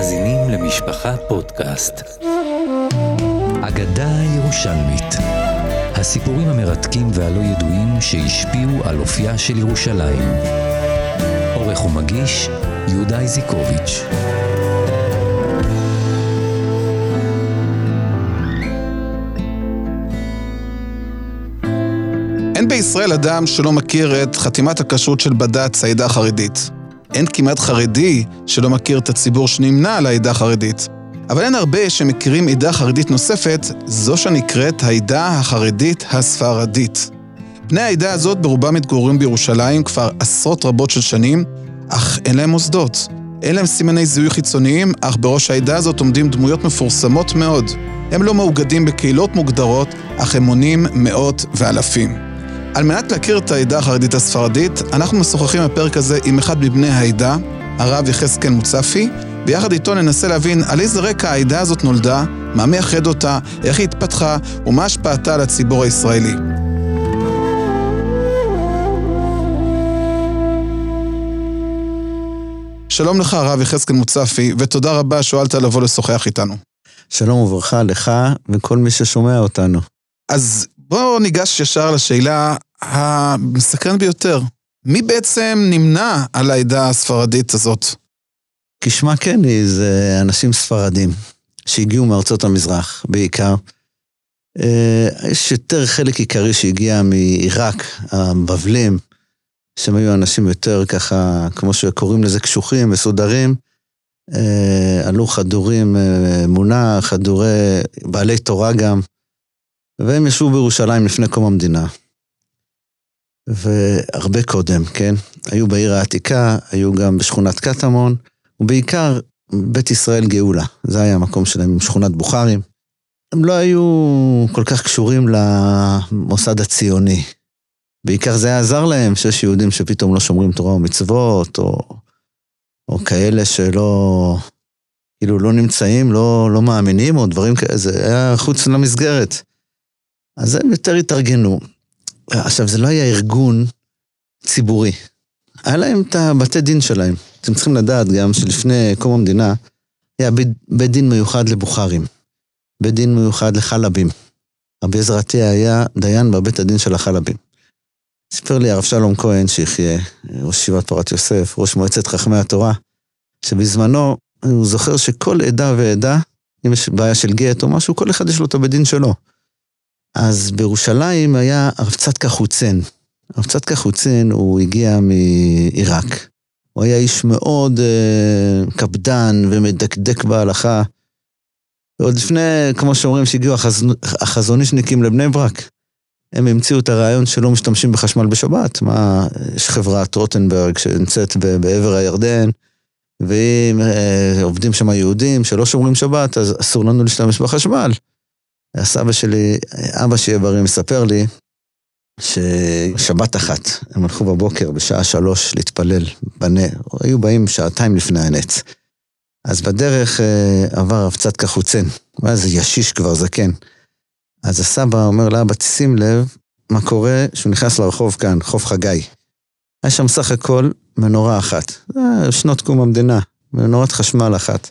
מאזינים למשפחה פודקאסט. אגדה ירושלמית. הסיפורים המרתקים והלא ידועים שהשפיעו על אופייה של ירושלים. עורך ומגיש, יהודה איזיקוביץ'. אין בישראל אדם שלא מכיר את חתימת הכשרות של בד"ץ, העדה החרדית. אין כמעט חרדי שלא מכיר את הציבור שנמנה על העדה החרדית. אבל אין הרבה שמכירים עדה חרדית נוספת, זו שנקראת העדה החרדית הספרדית. בני העדה הזאת ברובם מתגוררים בירושלים כבר עשרות רבות של שנים, אך אין להם מוסדות. אין להם סימני זיהוי חיצוניים, אך בראש העדה הזאת עומדים דמויות מפורסמות מאוד. הם לא מאוגדים בקהילות מוגדרות, אך הם מונים מאות ואלפים. על מנת להכיר את העדה החרדית הספרדית, אנחנו משוחחים בפרק הזה עם אחד מבני העדה, הרב יחזקאל מוצפי, ויחד איתו ננסה להבין על איזה רקע העדה הזאת נולדה, מה מייחד אותה, איך היא התפתחה ומה השפעתה על הציבור הישראלי. שלום לך, הרב יחזקאל מוצפי, ותודה רבה שהואלת לבוא לשוחח איתנו. שלום וברכה לך וכל מי ששומע אותנו. אז בואו ניגש ישר לשאלה המסקרנת ביותר. מי בעצם נמנה על העדה הספרדית הזאת? כשמה כן היא, זה אנשים ספרדים שהגיעו מארצות המזרח בעיקר. אה, יש יותר חלק עיקרי שהגיע מעיראק, הבבלים, שהם היו אנשים יותר ככה, כמו שקוראים לזה, קשוחים, מסודרים. אה, עלו חדורים אה, אמונה, חדורי, בעלי תורה גם. והם ישבו בירושלים לפני קום המדינה. והרבה קודם, כן? היו בעיר העתיקה, היו גם בשכונת קטמון, ובעיקר בית ישראל גאולה. זה היה המקום שלהם, שכונת בוכרים. הם לא היו כל כך קשורים למוסד הציוני. בעיקר זה היה עזר להם שיש יהודים שפתאום לא שומרים תורה ומצוות, או, או כאלה שלא, כאילו לא נמצאים, לא, לא מאמינים, או דברים כאלה, זה היה חוץ למסגרת. אז הם יותר התארגנו. עכשיו, זה לא היה ארגון ציבורי. היה להם את הבתי דין שלהם. אתם צריכים לדעת גם שלפני קום המדינה, היה בית, בית דין מיוחד לבוכרים. בית דין מיוחד לחלבים. רבי עזרא עטיה היה דיין בבית הדין של החלבים. סיפר לי הרב שלום כהן, שיחיה, ראש ישיבת פורת יוסף, ראש מועצת חכמי התורה, שבזמנו הוא זוכר שכל עדה ועדה, אם יש בעיה של גט או משהו, כל אחד יש לו את הבית דין שלו. אז בירושלים היה הרב צדקה חוצן. הרב צדקה חוצן, הוא הגיע מעיראק. הוא היה איש מאוד uh, קפדן ומדקדק בהלכה. ועוד לפני, כמו שאומרים, שהגיעו החז... החזונישניקים לבני ברק. הם המציאו את הרעיון שלא משתמשים בחשמל בשבת. מה, יש חברת רוטנברג שנמצאת בעבר הירדן, ואם uh, עובדים שם יהודים שלא שומרים שבת, אז אסור לנו להשתמש בחשמל. הסבא שלי, אבא שיהיה בריא, מספר לי ששבת אחת, הם הלכו בבוקר בשעה שלוש להתפלל, בנה, היו באים שעתיים לפני הנץ. אז בדרך אה, עבר רב צדקה חוצן, הוא היה איזה ישיש כבר, זקן. אז הסבא אומר לאבא, תשים לב מה קורה שהוא נכנס לרחוב כאן, חוף חגי. היה שם סך הכל מנורה אחת, שנות קום המדינה, מנורת חשמל אחת.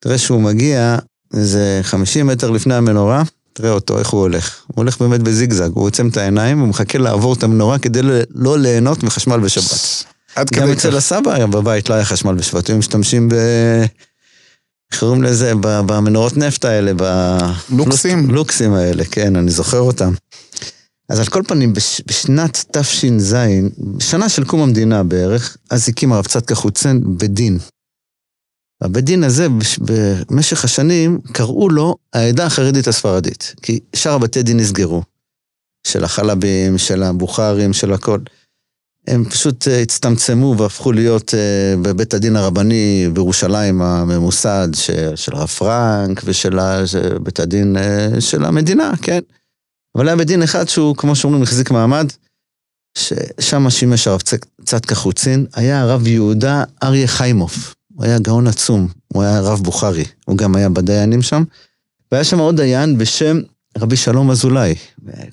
תראה שהוא מגיע, איזה 50 מטר לפני המנורה, תראה אותו, איך הוא הולך. הוא הולך באמת בזיגזג, הוא עוצם את העיניים, הוא מחכה לעבור את המנורה כדי לא ליהנות מחשמל בשבת. עד כדי כך. גם אצל הסבא בבית לא היה חשמל בשבת, היו משתמשים ב... איך קוראים לזה? במנורות נפט האלה, ב... לוקסים. לוקסים האלה, כן, אני זוכר אותם. אז על כל פנים, בשנת תש"ז, שנה של קום המדינה בערך, אז הקים הרב צדקה חוצן בדין. הבית דין הזה, במשך השנים, קראו לו העדה החרדית הספרדית. כי שאר הבתי דין נסגרו. של החלבים, של הבוכרים, של הכל. הם פשוט אה, הצטמצמו והפכו להיות אה, בבית הדין הרבני בירושלים הממוסד של הרב פרנק ושל בית הדין אה, של המדינה, כן. אבל היה בית דין אחד שהוא, כמו שאומרים, החזיק מעמד, ששם שימש הרב צדקה חוצין, היה הרב יהודה אריה חיימוף. הוא היה גאון עצום, הוא היה רב בוכרי, הוא גם היה בדיינים שם. והיה שם עוד דיין בשם רבי שלום אזולאי,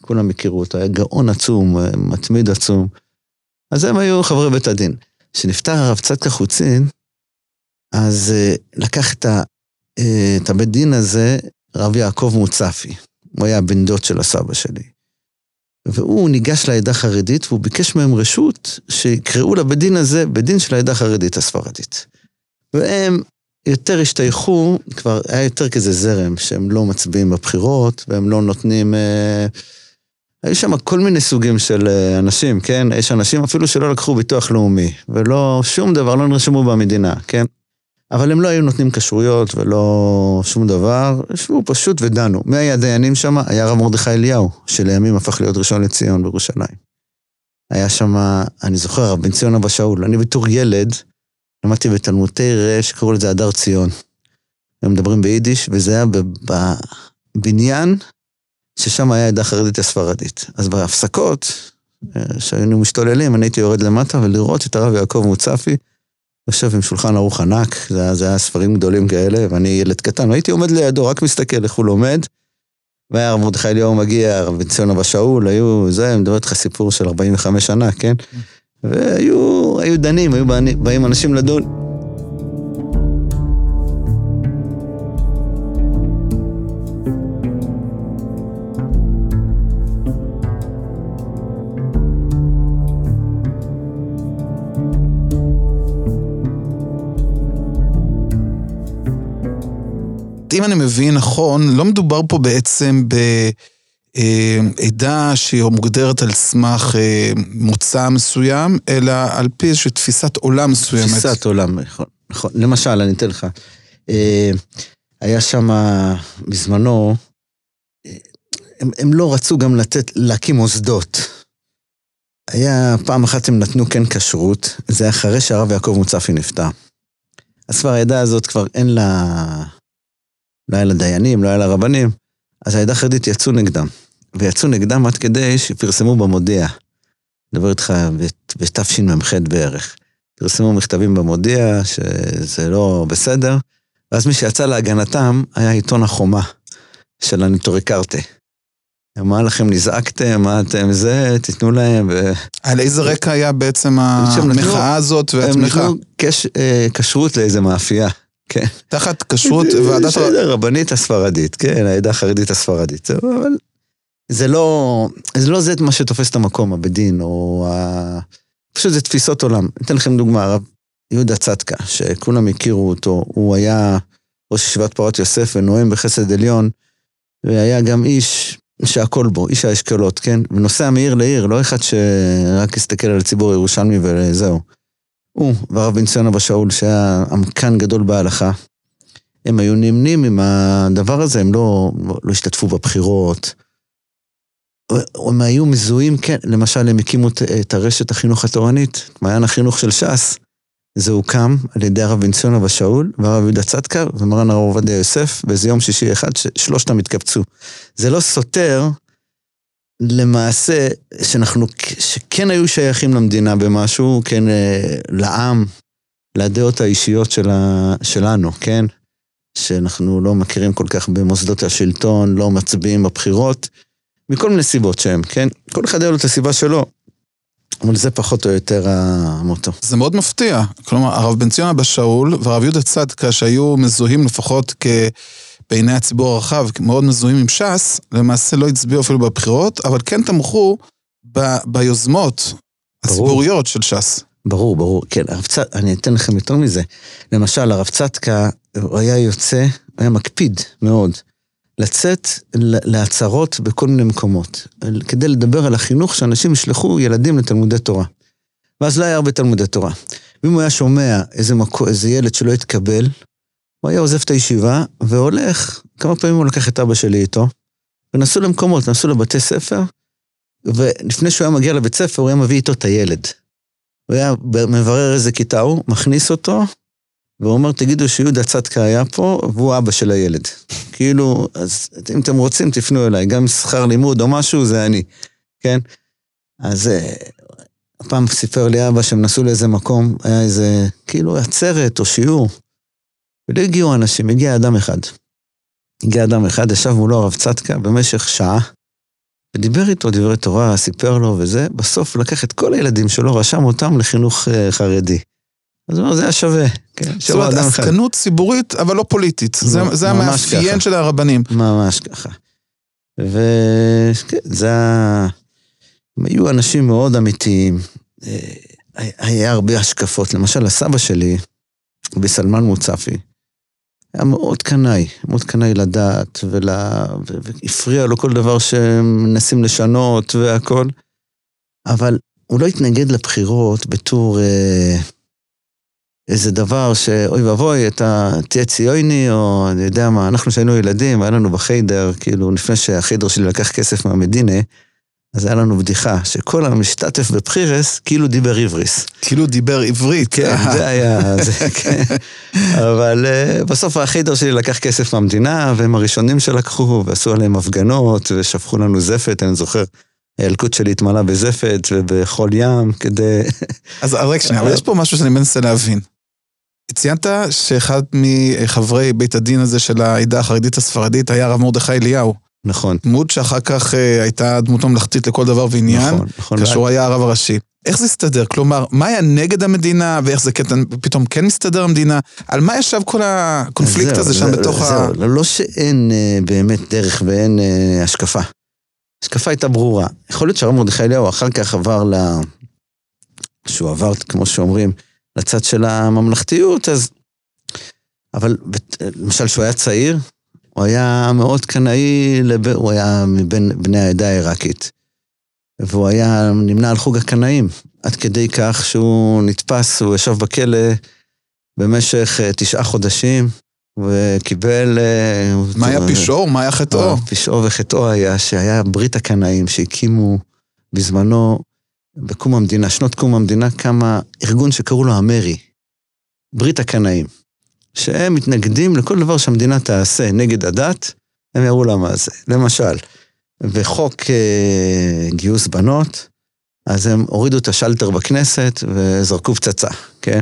כולם הכירו אותו, היה גאון עצום, מתמיד עצום. אז הם היו חברי בית הדין. כשנפטר הרב צדקה חוצין, אז אה, לקח את, ה, אה, את הבית דין הזה רב יעקב מוצפי. הוא היה בן דוד של הסבא שלי. והוא ניגש לעדה החרדית והוא ביקש מהם רשות שיקראו לבית דין הזה בית דין של העדה החרדית הספרדית. והם יותר השתייכו, כבר היה יותר כזה זרם, שהם לא מצביעים בבחירות והם לא נותנים... אה, היו שם כל מיני סוגים של אה, אנשים, כן? יש אנשים אפילו שלא לקחו ביטוח לאומי, ולא, שום דבר, לא נרשמו במדינה, כן? אבל הם לא היו נותנים כשרויות ולא שום דבר, ישבו פשוט ודנו. מי היה הדיינים שם? היה הרב מרדכי אליהו, שלימים הפך להיות ראשון לציון בירושלים. היה שם, אני זוכר, הרב בן ציון אבא שאול. אני בתור ילד, למדתי בתלמודי ר', קראו לזה הדר ציון. הם מדברים ביידיש, וזה היה בבניין ששם היה עדה חרדית הספרדית. אז בהפסקות, אה, שהיינו משתוללים, אני הייתי יורד למטה ולראות את הרב יעקב מוצפי, יושב עם שולחן ערוך ענק, זה היה, זה היה ספרים גדולים כאלה, ואני ילד קטן, הייתי עומד לידו, רק מסתכל איך הוא לומד. והיה הרב מרדכי אליהו מגיע, הרב ציון אבא שאול, היו, זה, אני מדבר איתך סיפור של 45 שנה, כן? והיו דנים, היו באים אנשים לדון. אם אני מבין נכון, לא מדובר פה בעצם בעדה שהיא מוגדרת על סמך אה, מוצא מסוים, אלא על פי איזושהי תפיסת עולם מסוימת. תפיסת עולם, נכון. נכון. למשל, אני אתן לך. אה, היה שם בזמנו, אה, הם, הם לא רצו גם לתת, להקים מוסדות. היה, פעם אחת הם נתנו כן כשרות, זה אחרי שהרב יעקב מוצפי נפטר. אז כבר העדה הזאת כבר אין לה... לא היה לדיינים, לא היה לרבנים, אז העדה החרדית יצאו נגדם. ויצאו נגדם עד כדי שפרסמו במודיע. מדבר איתך בתשמ"ח בערך. פרסמו מכתבים במודיע שזה לא בסדר, ואז מי שיצא להגנתם היה עיתון החומה של הניטוריקרטה. מה לכם נזעקתם, מה אתם זה, תיתנו להם. ו... על איזה רקע היה בעצם המחאה הזאת והתמיכה? הם נתנו אה, כשרות לאיזה מאפייה. כן. תחת כשרות ועדת... בסדר, רבנית הספרדית, כן, העדה החרדית הספרדית. אבל זה לא, זה לא זה מה שתופס את המקום, הבית דין, או ה... פשוט זה תפיסות עולם. אתן לכם דוגמה, הרב יהודה צדקה, שכולם הכירו אותו, הוא היה ראש ישיבת פרות יוסף ונואם בחסד עליון, והיה גם איש שהכל בו, איש האשכולות, כן? ונוסע מעיר לעיר, לא אחד שרק הסתכל על הציבור הירושלמי וזהו. הוא והרב בן ציון אבא שאול, שהיה עמקן גדול בהלכה, הם היו נמנים עם הדבר הזה, הם לא, לא השתתפו בבחירות. הם היו מזוהים, כן, למשל הם הקימו את הרשת החינוך התורנית, מעיין החינוך של ש"ס. זה הוקם על ידי הרב בן ציון אבא שאול והרב יהודה צדקה ומרן הרב עובדיה יוסף באיזה יום שישי אחד ששלושתם התקבצו. זה לא סותר למעשה, שאנחנו, שכן היו שייכים למדינה במשהו, כן, אה, לעם, לדעות האישיות של ה, שלנו, כן? שאנחנו לא מכירים כל כך במוסדות השלטון, לא מצביעים בבחירות, מכל מיני סיבות שהם, כן? כל אחד היה לו את הסיבה שלו, אבל זה פחות או יותר המוטו. זה מאוד מפתיע. כלומר, הרב בן ציון אבא שאול והרב יהודה צדקה, שהיו מזוהים לפחות כ... בעיני הציבור הרחב, מאוד מזוהים עם ש"ס, למעשה לא הצביעו אפילו בבחירות, אבל כן תמכו ב, ביוזמות הציבוריות של ש"ס. ברור, ברור. כן, הרב צדקה, אני אתן לכם יותר מזה. למשל, הרב צדקה, הוא היה יוצא, היה מקפיד מאוד, לצאת להצהרות בכל מיני מקומות, כדי לדבר על החינוך שאנשים ישלחו ילדים לתלמודי תורה. ואז לא היה הרבה תלמודי תורה. ואם הוא היה שומע איזה, מקו, איזה ילד שלא התקבל, הוא היה עוזב את הישיבה והולך, כמה פעמים הוא לקח את אבא שלי איתו, ונסעו למקומות, נסעו לבתי ספר, ולפני שהוא היה מגיע לבית ספר, הוא היה מביא איתו את הילד. הוא היה מברר איזה כיתה הוא, מכניס אותו, והוא אומר, תגידו שיהודה צדקה היה פה, והוא אבא של הילד. כאילו, אז אם אתם רוצים, תפנו אליי, גם שכר לימוד או משהו, זה אני, כן? אז אה, הפעם סיפר לי אבא שהם נסעו לאיזה מקום, היה איזה, כאילו, עצרת או שיעור. ולא הגיעו אנשים, הגיע אדם אחד. הגיע אדם אחד, ישב מולו הרב צדקה במשך שעה, ודיבר איתו דברי תורה, סיפר לו וזה, בסוף לקח את כל הילדים שלו, רשם אותם לחינוך uh, חרדי. אז הוא אומר, זה היה שווה. כן, זאת אומרת. עסקנות ציבורית, אבל לא פוליטית. זה, זה המאפיין ככה. של הרבנים. ממש ככה. וכן, זה ה... הם היו אנשים מאוד אמיתיים. אה, היה הרבה השקפות. למשל, הסבא שלי, בסלמן מוצפי, היה מאוד קנאי, מאוד קנאי לדת, ול... ו- והפריע לו כל דבר שמנסים לשנות והכל. אבל הוא לא התנגד לבחירות בתור אה, איזה דבר שאוי ואבוי, אתה תהיה ציוני, או אני יודע מה, אנחנו כשהיינו ילדים, היה לנו בחיידר, כאילו לפני שהחיידר שלי לקח כסף מהמדינה, אז היה לנו בדיחה, שכל המשתתף בבחירס כאילו דיבר עבריס. כאילו דיבר עברית. כן, זה היה, זה, כן. אבל uh, בסוף החיידר שלי לקח כסף מהמדינה, והם הראשונים שלקחו, ועשו עליהם הפגנות, ושפכו לנו זפת, אני זוכר. הילקוט שלי התמלא בזפת ובחול ים כדי... אז רק שנייה, אבל יש פה משהו שאני מנסה להבין. ציינת שאחד מחברי בית הדין הזה של העדה החרדית הספרדית היה הרב מרדכי אליהו. נכון. דמות שאחר כך אה, הייתה דמות ממלכתית לכל דבר ועניין, נכון, נכון. כאשר הוא היה הרב הראשי. איך זה הסתדר? כלומר, מה היה נגד המדינה, ואיך זה קטע, פתאום כן מסתדר המדינה? על מה ישב כל הקונפליקט זהו, הזה שם זה- בתוך ה... זהו, לא שאין אה, באמת דרך ואין אה, השקפה. השקפה הייתה ברורה. יכול להיות שהרב מרדכי אליהו אחר כך עבר ל... שהוא עבר, כמו שאומרים, לצד של הממלכתיות, אז... אבל בת- למשל, כשהוא היה צעיר, הוא היה מאוד קנאי, לב... הוא היה מבין בני העדה העיראקית. והוא היה נמנה על חוג הקנאים, עד כדי כך שהוא נתפס, הוא ישב בכלא במשך אה, תשעה חודשים, וקיבל... אה, מה היה פשעו? מה היה חטאו? אה, פשעו וחטאו היה שהיה ברית הקנאים שהקימו בזמנו, בקום המדינה, שנות קום המדינה, קמה ארגון שקראו לו המרי, ברית הקנאים, שהם מתנגדים לכל דבר שהמדינה תעשה נגד הדת, הם יראו לה מה זה. למשל, בחוק אה, גיוס בנות, אז הם הורידו את השלטר בכנסת וזרקו פצצה, כן?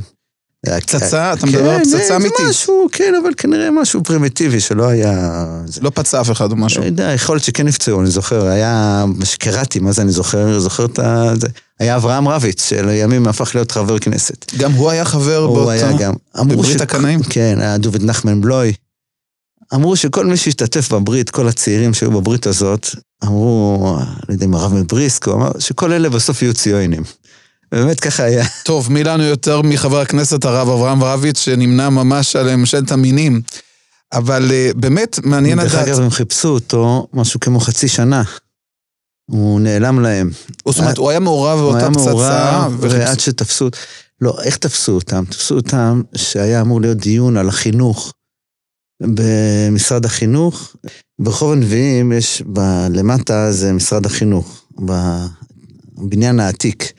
פצצה? אתה מדבר על כן, פצצה זה אמיתית. משהו, כן, אבל כנראה משהו פרימיטיבי שלא היה... זה. לא פצע אף אחד או משהו. לא יודע, יכול להיות שכן נפצעו, אני זוכר, היה, שקראתי, מה זה אני זוכר, אני זוכר את ה... היה אברהם רביץ, שלימים הפך להיות חבר כנסת. גם הוא היה חבר הוא באותו... היה גם... אמרו בברית ש- הקנאים? כן, היה דוד נחמן בלוי. אמרו שכל מי שהשתתף בברית, כל הצעירים שהיו בברית הזאת, אמרו, לא יודע אם הרב מבריסק, הוא אמר שכל אלה בסוף יהיו ציונים. באמת ככה היה. טוב, מי לנו יותר מחבר הכנסת הרב אברהם רביץ, שנמנה ממש על ממשלת המינים. אבל אה, באמת מעניין דרך לדעת, אגב, הם חיפשו אותו משהו כמו חצי שנה. הוא נעלם להם. זאת אומרת, הוא היה מעורב הוא היה באותה פצצה, מעורב, וחיפשו- ועד שתפסו... לא, איך תפסו אותם? תפסו אותם שהיה אמור להיות דיון על החינוך במשרד החינוך. ברחוב הנביאים יש, ב- למטה זה משרד החינוך, בבניין העתיק.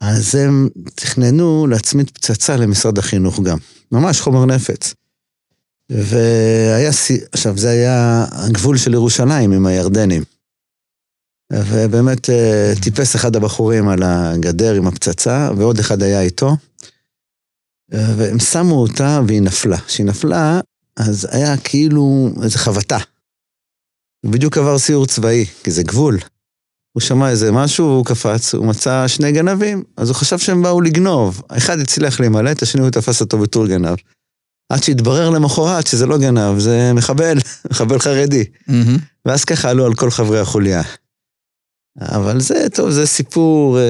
אז הם תכננו להצמיד פצצה למשרד החינוך גם. ממש חומר נפץ. והיה, עכשיו זה היה הגבול של ירושלים עם הירדנים. ובאמת אה, טיפס אחד הבחורים על הגדר עם הפצצה, ועוד אחד היה איתו. אה, והם שמו אותה והיא נפלה. כשהיא נפלה, אז היה כאילו איזו חבטה. בדיוק עבר סיור צבאי, כי זה גבול. הוא שמע איזה משהו, והוא קפץ, הוא מצא שני גנבים, אז הוא חשב שהם באו לגנוב. האחד הצליח להימלט, השני הוא תפס אותו בתור גנב. עד שהתברר למחרת שזה לא גנב, זה מחבל, מחבל חרדי. מהמם. ואז ככה עלו על כל חברי החוליה. אבל זה, טוב, זה סיפור אה,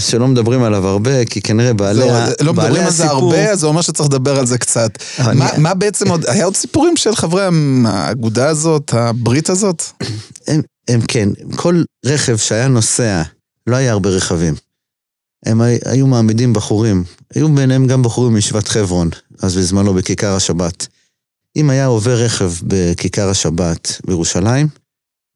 שלא מדברים עליו הרבה, כי כנראה בעלי, זהו, ה- לא בעלי מדברים על זה הסיפור- הרבה, אז זה אומר שצריך לדבר על זה קצת. אבל מה- אני- מה בעצם עוד, היה עוד סיפורים של חברי האגודה הזאת, הברית הזאת? הם, הם כן, כל רכב שהיה נוסע, לא היה הרבה רכבים. הם הי- היו מעמידים בחורים, היו ביניהם גם בחורים מישיבת חברון, אז בזמנו בכיכר השבת. אם היה עובר רכב בכיכר השבת בירושלים,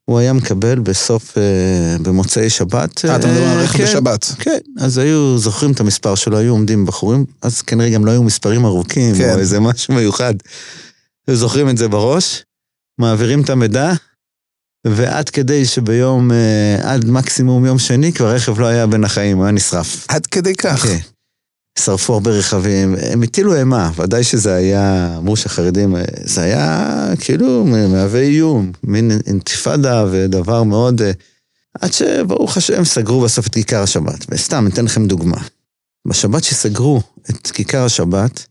הוא היה מקבל בסוף, אה, במוצאי שבת. אה, אתה מדבר על אה, רכב כן, בשבת. כן, אז היו זוכרים את המספר שלו, היו עומדים בחורים, אז כנראה גם לא היו מספרים ארוכים, כן. או איזה משהו מיוחד. היו זוכרים את זה בראש, מעבירים את המידע, ועד כדי שביום, אה, עד מקסימום יום שני, כבר הרכב לא היה בין החיים, הוא היה נשרף. עד כדי כך. כן. שרפו הרבה רכבים, הם הטילו אימה, ודאי שזה היה, אמרו שהחרדים, אה, זה היה כאילו מהווה איום, מין אינתיפאדה ודבר מאוד... אה, עד שברוך השם סגרו בסוף את כיכר השבת. וסתם, אתן לכם דוגמה. בשבת שסגרו את כיכר השבת,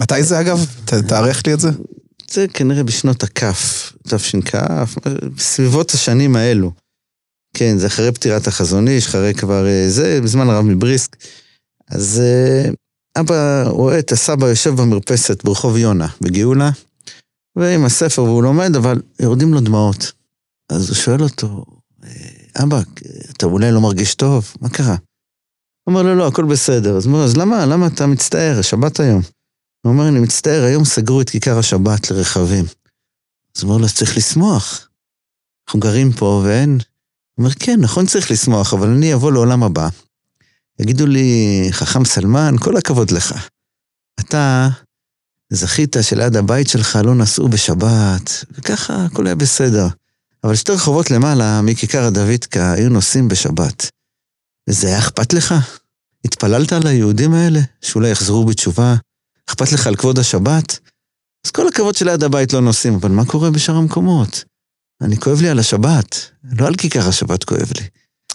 מתי זה אגב? תארך לי את זה. זה כנראה בשנות הכף, תש"כ, בסביבות השנים האלו. כן, זה אחרי פטירת החזון איש, אחרי כבר אה, זה, בזמן הרב מבריסק. אז אה, אבא רואה את הסבא יושב במרפסת ברחוב יונה, בגאולה, ועם הספר והוא לומד, אבל יורדים לו דמעות. אז הוא שואל אותו, "אה, אבא, אתה אולי לא מרגיש טוב? מה קרה? הוא אומר לו, לא, הכל בסדר. אז הוא אומר, אז למה, למה אתה מצטער? שבת היום. הוא אומר, אני מצטער, היום סגרו את כיכר השבת לרכבים. אז הוא אומר לו, אז צריך לשמוח. אנחנו גרים פה ואין... הוא אומר, כן, נכון צריך לשמוח, אבל אני אבוא לעולם הבא. יגידו לי, חכם סלמן, כל הכבוד לך. אתה זכית שליד הבית שלך לא נסעו בשבת, וככה הכל היה בסדר. אבל שתי רחובות למעלה, מכיכר הדוידקה, היו נוסעים בשבת. וזה היה אכפת לך? התפללת על היהודים האלה, שאולי יחזרו בתשובה? אכפת לך על כבוד השבת? אז כל הכבוד שליד הבית לא נוסעים, אבל מה קורה בשאר המקומות? אני כואב לי על השבת, לא על כיכר השבת כואב לי.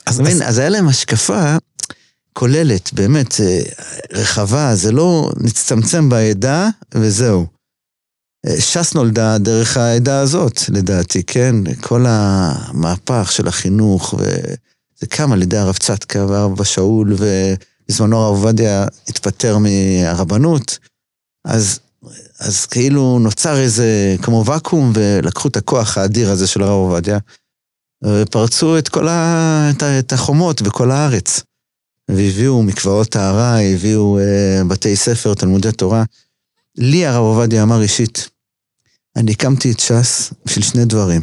אז? אז, אז היה להם השקפה כוללת, באמת, אה, רחבה, זה לא נצטמצם בעדה וזהו. אה, ש"ס נולדה דרך העדה הזאת, לדעתי, כן? כל המהפך של החינוך, וזה קם על ידי הרב צדקה והרב שאול, ובזמנו הרב עובדיה התפטר מהרבנות, אז, אז כאילו נוצר איזה כמו ואקום, ולקחו את הכוח האדיר הזה של הרב עובדיה, ופרצו את כל ה... את החומות בכל הארץ. והביאו מקוואות טהרה, הביאו אה, בתי ספר, תלמודי תורה. לי הרב עובדיה אמר אישית, אני הקמתי את ש"ס בשביל שני דברים.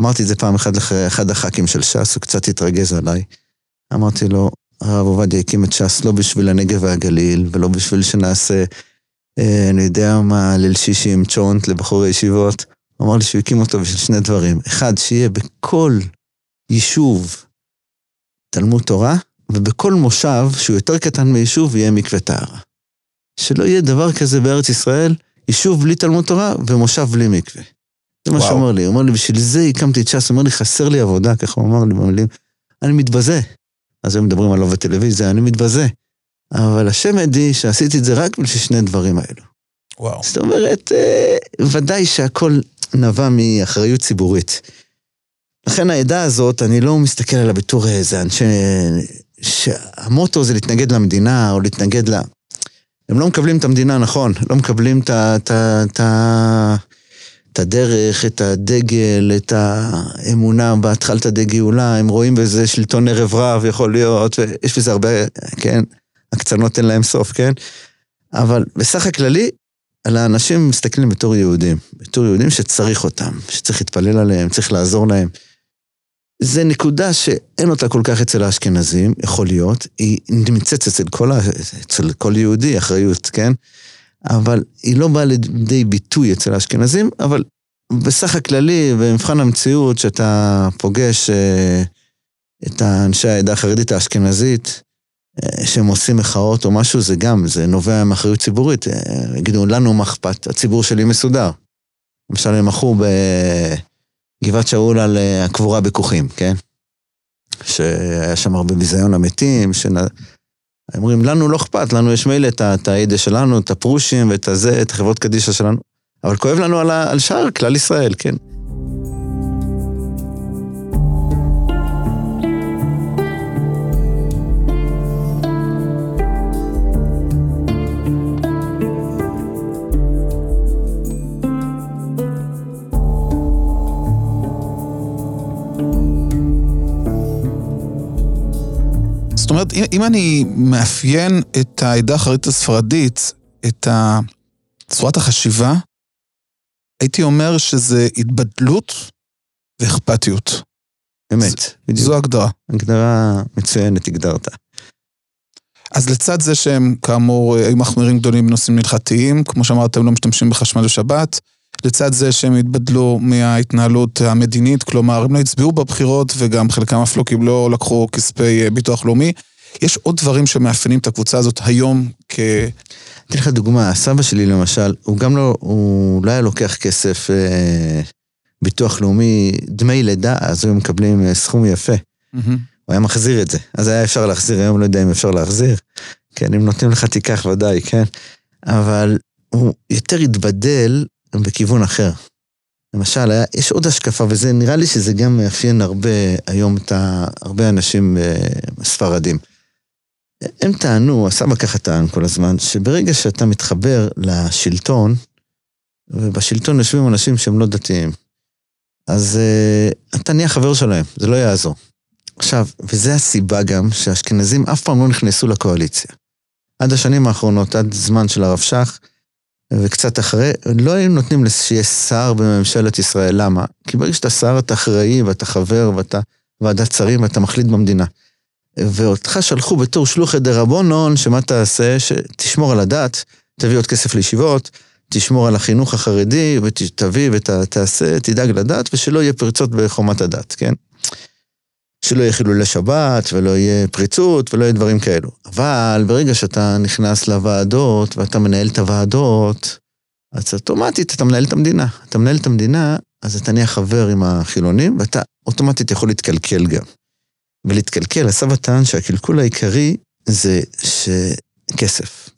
אמרתי את זה פעם אחת לאחד הח"כים של ש"ס, הוא קצת התרגז עליי. אמרתי לו, הרב עובדיה הקים את ש"ס לא בשביל הנגב והגליל, ולא בשביל שנעשה, אה, אני יודע מה, ליל שישי עם צ'ונט לבחורי ישיבות. הוא אמר לי שהוא הקים אותו בשביל שני דברים. אחד, שיהיה בכל יישוב תלמוד תורה, ובכל מושב, שהוא יותר קטן מיישוב, יהיה מקווה טהרה. שלא יהיה דבר כזה בארץ ישראל, יישוב בלי תלמוד תורה ומושב בלי מקווה. זה מה. שהוא אמר לי, הוא אמר לי, בשביל זה הקמתי את ש"ס, הוא אומר לי, חסר לי עבודה, ככה הוא אמר לי במילים, אני מתבזה. אז הם מדברים עליו בטלוויזיה, אני מתבזה. אבל השם עדי שעשיתי את זה רק בשביל שני דברים האלו. וואו. זאת אומרת, אה, ודאי שהכל נבע מאחריות ציבורית. לכן העדה הזאת, אני לא מסתכל עליה בתור איזה אנשי... שהמוטו זה להתנגד למדינה או להתנגד ל... הם לא מקבלים את המדינה נכון, לא מקבלים את. את. את. את הדרך, את הדגל, את האמונה בהתחלת די גאולה, הם רואים בזה שלטון ערב רב יכול להיות, ויש בזה הרבה, כן, הקצנות אין להם סוף, כן? אבל בסך הכללי, על האנשים מסתכלים בתור יהודים, בתור יהודים שצריך אותם, שצריך להתפלל עליהם, צריך לעזור להם. זה נקודה שאין אותה כל כך אצל האשכנזים, יכול להיות, היא נמצאת אצל כל. אצל כל יהודי, אחריות, כן? אבל היא לא באה לידי ביטוי אצל האשכנזים, אבל בסך הכללי, במבחן המציאות, שאתה פוגש אה, את האנשי העדה החרדית האשכנזית, אה, שהם עושים מחאות או משהו, זה גם, זה נובע מאחריות ציבורית. אה, יגידו, לנו מה אכפת, הציבור שלי מסודר. למשל, הם מחו בגבעת שאול על אה, הקבורה בכוכים, כן? שהיה שם הרבה ביזיון המתים, שנ... אומרים, לנו לא אכפת, לנו יש מילא את ה- את הידע שלנו, את הפרושים ואת הזה, את החברות קדישא שלנו, אבל כואב לנו על, על שאר כלל ישראל, כן. אומרת, אם, אם אני מאפיין את העדה החרדית הספרדית, את צורת החשיבה, הייתי אומר שזה התבדלות ואכפתיות. אמת, בדיוק. זו ההגדרה. הגדרה מצוינת הגדרת. אז לצד זה שהם כאמור היו מחמירים גדולים בנושאים הלכתיים, כמו שאמרת, הם לא משתמשים בחשמל בשבת, לצד זה שהם התבדלו מההתנהלות המדינית, כלומר, הם לא הצביעו בבחירות וגם חלקם אף לא קיבלו או לקחו כספי אה, ביטוח לאומי. יש עוד דברים שמאפיינים את הקבוצה הזאת היום כ... אתן לך דוגמה, הסבא שלי למשל, הוא גם לא, הוא לא היה לוקח כסף אה, ביטוח לאומי, דמי לידה, אז היו מקבלים אה, סכום יפה. הוא היה מחזיר את זה. אז היה אפשר להחזיר, היום לא יודע אם אפשר להחזיר. כן, אם נותנים לך תיקח ודאי, כן? אבל הוא יותר התבדל בכיוון אחר. למשל, היה, יש עוד השקפה, וזה נראה לי שזה גם מאפיין הרבה היום את ה... הרבה אנשים אה, ספרדים. הם טענו, הסבא ככה טען כל הזמן, שברגע שאתה מתחבר לשלטון, ובשלטון יושבים אנשים שהם לא דתיים, אז uh, אתה נהיה חבר שלהם, זה לא יעזור. עכשיו, וזו הסיבה גם שהאשכנזים אף פעם לא נכנסו לקואליציה. עד השנים האחרונות, עד זמן של הרב שך, וקצת אחרי, לא היו נותנים שיהיה שר בממשלת ישראל. למה? כי ברגע שאתה שר, אתה אחראי, ואתה חבר, ואתה ועדת שרים, ואתה מחליט במדינה. ואותך שלחו בתור שלוחי דה רבונון, שמה תעשה? שתשמור על הדת, תביא עוד כסף לישיבות, תשמור על החינוך החרדי, ותביא ותעשה, תדאג לדת, ושלא יהיה פריצות בחומת הדת, כן? שלא יהיה חילולי שבת, ולא יהיה פריצות, ולא יהיה דברים כאלו. אבל ברגע שאתה נכנס לוועדות, ואתה מנהל את הוועדות, אז אוטומטית אתה מנהל את המדינה. אתה מנהל את המדינה, אז אתה נהיה חבר עם החילונים, ואתה אוטומטית יכול להתקלקל גם. ולהתקלקל, הסבא טען שהקלקול העיקרי זה שכסף.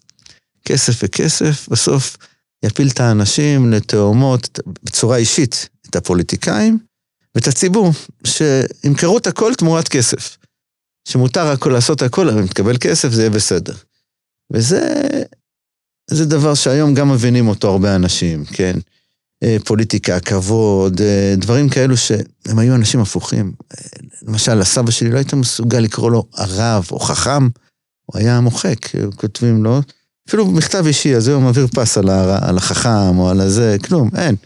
כסף וכסף, בסוף יפיל את האנשים לתאומות בצורה אישית, את הפוליטיקאים ואת הציבור, שימכרו את הכל תמורת כסף. שמותר הכל לעשות הכל, אבל אם תקבל כסף זה יהיה בסדר. וזה זה דבר שהיום גם מבינים אותו הרבה אנשים, כן? אה, פוליטיקה, כבוד, אה, דברים כאלו שהם היו אנשים הפוכים. אה, למשל, הסבא שלי לא היית מסוגל לקרוא לו הרב או חכם, הוא היה מוחק, כותבים לו, אפילו מכתב אישי, אז הוא מעביר פס על, על החכם או על הזה, כלום, אין.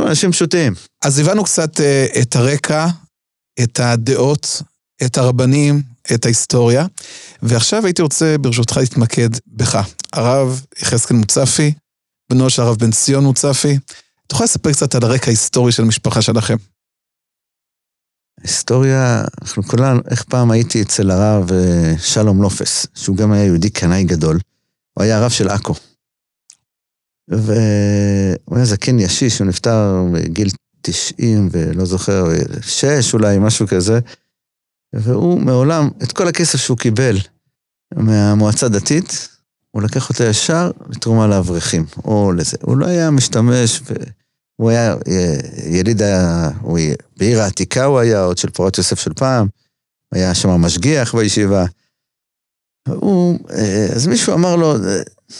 אנשים פשוטים. אז הבנו קצת את הרקע, את הדעות, את הרבנים, את ההיסטוריה, ועכשיו הייתי רוצה ברשותך להתמקד בך. הרב יחזקאל מוצפי, בנו של הרב בן ציון מוצפי. אתה יכול לספר קצת על הרקע ההיסטורי של המשפחה שלכם? היסטוריה, אנחנו כולנו, איך פעם הייתי אצל הרב אה, שלום לופס, שהוא גם היה יהודי קנאי גדול, הוא היה הרב של עכו. והוא היה זקן ישיש, הוא נפטר בגיל 90 ולא זוכר, 6 אולי, משהו כזה. והוא מעולם, את כל הכסף שהוא קיבל מהמועצה דתית, הוא לקח אותה ישר לתרומה לאברכים, או לזה. הוא לא היה משתמש, ו... הוא היה אה, יליד, היה, הוא, בעיר העתיקה הוא היה, עוד של פורת יוסף של פעם, היה שם משגיח בישיבה. הוא, אה, אז מישהו אמר לו,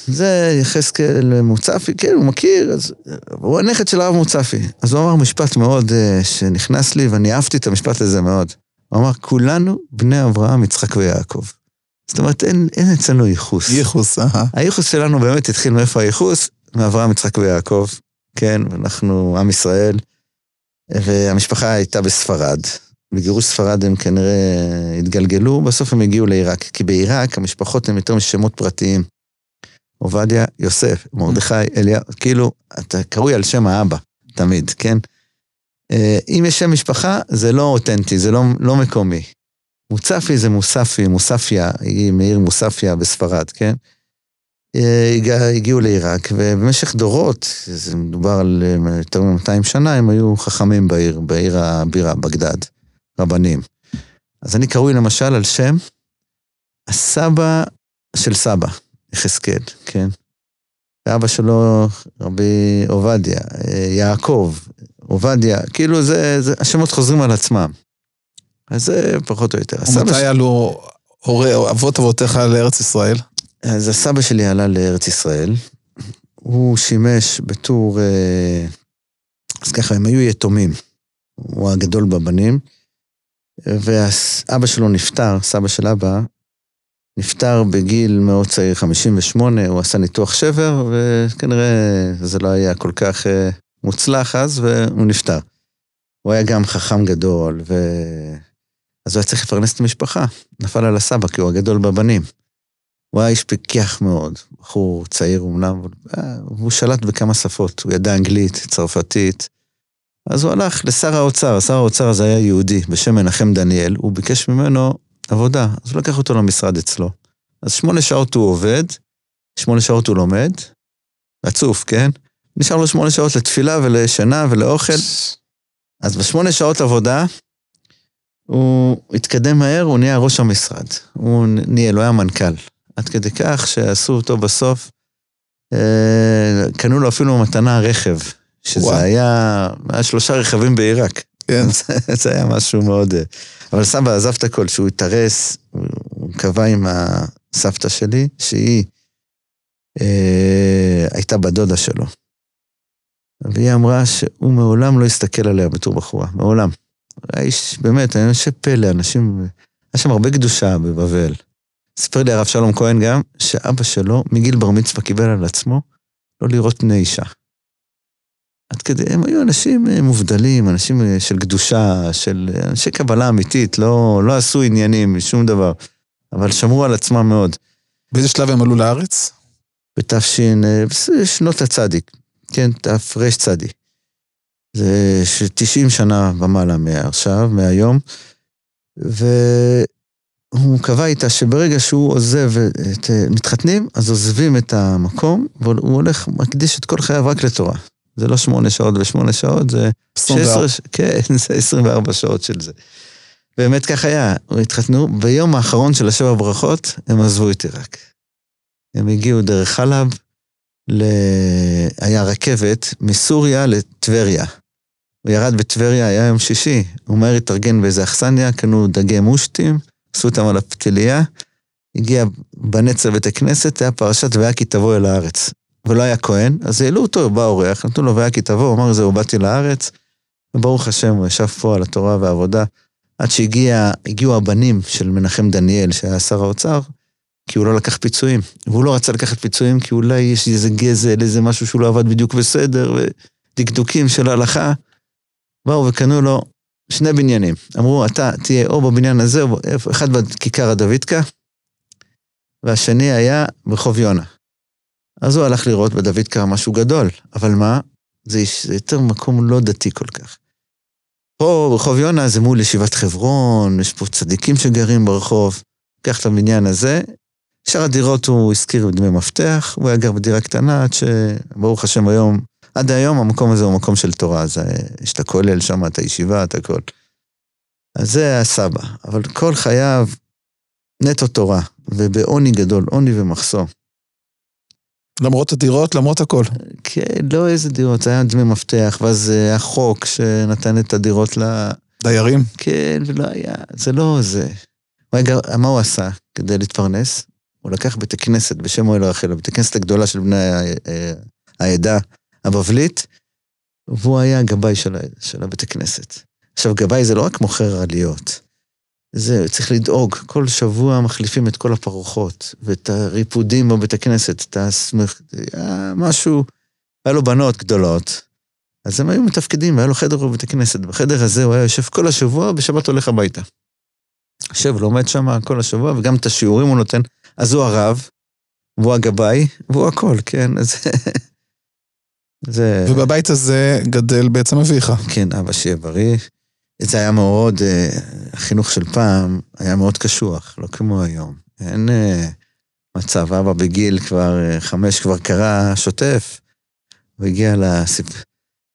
זה יחזקאל מוצפי, כן, הוא מכיר, אז הוא הנכד של הרב מוצפי. אז הוא אמר משפט מאוד אה, שנכנס לי, ואני אהבתי את המשפט הזה מאוד. הוא אמר, כולנו בני אברהם, יצחק ויעקב. זאת אומרת, אין, אין אצלנו ייחוס. ייחוס, אהה. הייחוס שלנו באמת התחיל מאיפה הייחוס? מאברהם, יצחק ויעקב. כן, אנחנו עם ישראל. והמשפחה הייתה בספרד. בגירוש ספרד הם כנראה התגלגלו, בסוף הם הגיעו לעיראק. כי בעיראק המשפחות הן יותר משמות פרטיים. עובדיה, יוסף, מרדכי, אליהו, כאילו, אתה קרוי על שם האבא, תמיד, כן? אה, אם יש שם משפחה, זה לא אותנטי, זה לא, לא מקומי. מוצפי זה מוספי, מוספיה, היא מעיר מוספיה בספרד, כן? אה, הגיע, הגיעו לעיראק, ובמשך דורות, זה מדובר על אה, יותר מ-200 שנה, הם היו חכמים בעיר, בעיר הבירה, בגדד, רבנים. אז אני קרוי למשל על שם הסבא של סבא, יחזקאל, כן? ואבא שלו, רבי עובדיה, אה, יעקב, עובדיה, כאילו זה, זה, השמות חוזרים על עצמם. אז זה פחות או יותר. ומתי. עלו הורי, אבות אבותיך לארץ ישראל? אז הסבא שלי עלה לארץ ישראל. הוא שימש בתור... אה, אז ככה, הם היו יתומים. הוא הגדול בבנים. ואבא שלו נפטר, סבא של אבא, נפטר בגיל מאוד צעיר, 58, הוא עשה ניתוח שבר, וכנראה זה לא היה כל כך אה, מוצלח אז, והוא נפטר. הוא היה גם חכם גדול, ו... אז הוא היה צריך לפרנס את המשפחה. נפל על הסבא, כי הוא הגדול בבנים. הוא היה איש פיקח מאוד, בחור צעיר אומנם, והוא שלט בכמה שפות, הוא ידע אנגלית, צרפתית. אז הוא הלך לשר האוצר, שר האוצר הזה היה יהודי בשם מנחם דניאל, הוא ביקש ממנו עבודה, אז הוא לקח אותו למשרד אצלו. אז שמונה שעות הוא עובד, שמונה שעות הוא לומד, רצוף, כן? נשאר לו שמונה שעות לתפילה ולשינה ולאוכל. אז בשמונה שעות עבודה, הוא התקדם מהר, הוא נהיה ראש המשרד. הוא ניהל, הוא היה מנכ"ל. עד כדי כך שעשו אותו בסוף, אה, קנו לו אפילו מתנה רכב, שזה וואו. היה, היה שלושה רכבים בעיראק. כן. זה- היה משהו מאוד... אה, אבל סבא עזב את הכל, שהוא התארס, הוא- הוא קבע עם הסבתא שלי, שהיא אה, הייתה בת דודה שלו. והיא אמרה שהוא מעולם לא הסתכל עליה בתור בחורה, מעולם. היה איש, באמת, היה אנשי פלא, אנשים... היה שם הרבה קדושה בבבל. סיפר לי הרב שלום כהן גם, שאבא שלו, מגיל בר מצווה קיבל על עצמו לא לראות פני אישה. עד כדי, הם היו אנשים אה, מובדלים, אנשים אה, של קדושה, של אה, אנשי קבלה אמיתית, לא, לא עשו עניינים, שום דבר, אבל שמרו על עצמם מאוד. באיזה שלב הם עלו לארץ? בתש... שנות הצדיק, כן, תר"צ. זה ש- 90 שנה ומעלה מעכשיו, מהיום, והוא קבע איתה שברגע שהוא עוזב את מתחתנים, אז עוזבים את המקום, והוא הולך, מקדיש את כל חייו רק לתורה. זה לא שמונה שעות ושמונה שעות, זה 16, ש- כן, זה 24 שעות של זה. באמת כך היה, הם התחתנו, ביום האחרון של השבע ברכות, הם עזבו את עיראק. הם הגיעו דרך חלב, ל... היה רכבת מסוריה לטבריה. הוא ירד בטבריה, היה יום שישי, הוא מהר התארגן באיזה אכסניה, קנו דגי מושטים, עשו אותם על הפתיליה, הגיע בנץ לבית הכנסת, היה פרשת והיה כי תבוא אל הארץ. ולא היה כהן, אז העלו אותו, בא אורח, נתנו לו והיה כי תבוא, הוא אמר, זהו, באתי לארץ, וברוך השם, הוא ישב פה על התורה והעבודה, עד שהגיעו הבנים של מנחם דניאל, שהיה שר האוצר, כי הוא לא לקח פיצויים. והוא לא רצה לקחת פיצויים, כי אולי יש איזה גזל, איזה משהו שהוא לא עבד בדיוק בסדר, ודקדוקים של ההלכה. באו וקנו לו שני בניינים. אמרו, אתה תהיה או בבניין הזה, או אחד בכיכר הדוידקה, והשני היה ברחוב יונה. אז הוא הלך לראות בדוידקה משהו גדול, אבל מה? זה, זה יותר מקום לא דתי כל כך. פה ברחוב יונה זה מול ישיבת חברון, יש פה צדיקים שגרים ברחוב. קח את הבניין הזה, שאר הדירות הוא השכיר בדמי מפתח, הוא היה גר בדירה קטנה עד שברוך השם היום, עד היום המקום הזה הוא מקום של תורה, אז אה, יש את הכולל שם, את הישיבה, את הכל. אז זה הסבא, אבל כל חייו נטו תורה, ובעוני גדול, עוני ומחסור. למרות הדירות, למרות הכל. כן, לא איזה דירות, זה היה דמי מפתח, ואז אה, היה חוק שנתן את הדירות ל... דיירים? כן, ולא היה, זה לא זה. היה גר- מה הוא עשה כדי להתפרנס? הוא לקח בית הכנסת בשם אוהל רחל, הבית הכנסת הגדולה של בני אה, העדה הבבלית, והוא היה הגבאי של, של הבית הכנסת. עכשיו, גבאי זה לא רק מוכר עליות, זה צריך לדאוג, כל שבוע מחליפים את כל הפרוחות, ואת הריפודים בבית הכנסת, את הסמך... היה משהו, היה לו בנות גדולות, אז הם היו מתפקדים, והיה לו חדר בבית הכנסת. בחדר הזה הוא היה יושב כל השבוע, בשבת הולך הביתה. יושב, לומד שם כל השבוע, וגם את השיעורים הוא נותן. אז הוא הרב, והוא הגבאי, והוא הכל, כן? אז... זה... ובבית הזה גדל בעצם אביך. כן, אבא שיהיה בריא. זה היה מאוד, אה, החינוך של פעם היה מאוד קשוח, לא כמו היום. אין אה, מצב, אבא בגיל כבר אה, חמש כבר קרא שוטף, הוא הגיע לסיפ...